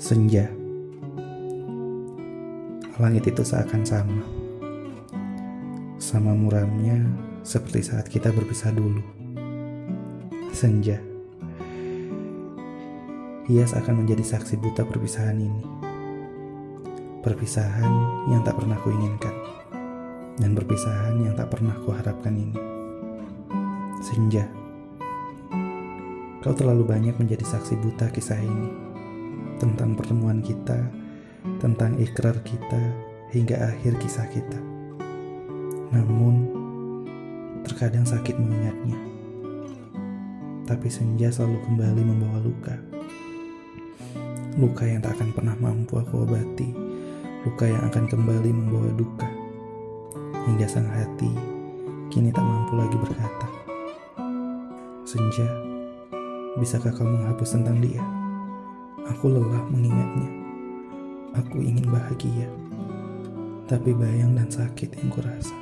Senja. Langit itu seakan sama. Sama muramnya seperti saat kita berpisah dulu. Senja. Ia seakan menjadi saksi buta perpisahan ini. Perpisahan yang tak pernah kuinginkan. Dan perpisahan yang tak pernah kuharapkan ini. Senja. Kau terlalu banyak menjadi saksi buta kisah ini tentang pertemuan kita, tentang ikrar kita, hingga akhir kisah kita. Namun, terkadang sakit mengingatnya. Tapi senja selalu kembali membawa luka. Luka yang tak akan pernah mampu aku obati, luka yang akan kembali membawa duka. Hingga sang hati kini tak mampu lagi berkata. Senja, bisakah kau menghapus tentang dia? Aku lelah mengingatnya. Aku ingin bahagia, tapi bayang dan sakit yang kurasa.